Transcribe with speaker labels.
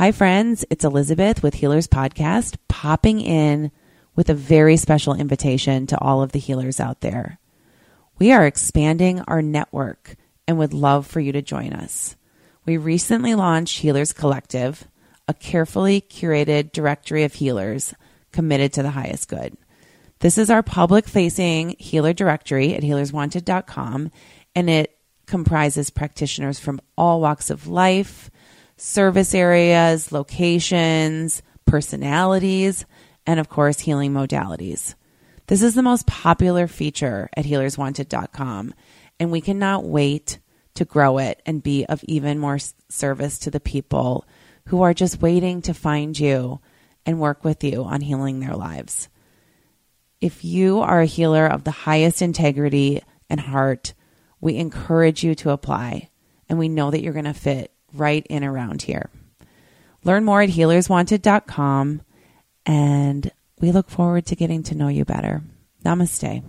Speaker 1: Hi, friends. It's Elizabeth with Healers Podcast, popping in with a very special invitation to all of the healers out there. We are expanding our network and would love for you to join us. We recently launched Healers Collective, a carefully curated directory of healers committed to the highest good. This is our public facing healer directory at healerswanted.com, and it comprises practitioners from all walks of life, service areas, locations, personalities, and of course, healing modalities. This is the most popular feature at healerswanted.com, and we cannot wait to grow it and be of even more service to the people who are just waiting to find you and work with you on healing their lives. If you are a healer of the highest integrity and heart, we encourage you to apply, and we know that you're going to fit right in around here. Learn more at healerswanted.com, and we look forward to getting to know you better. Namaste.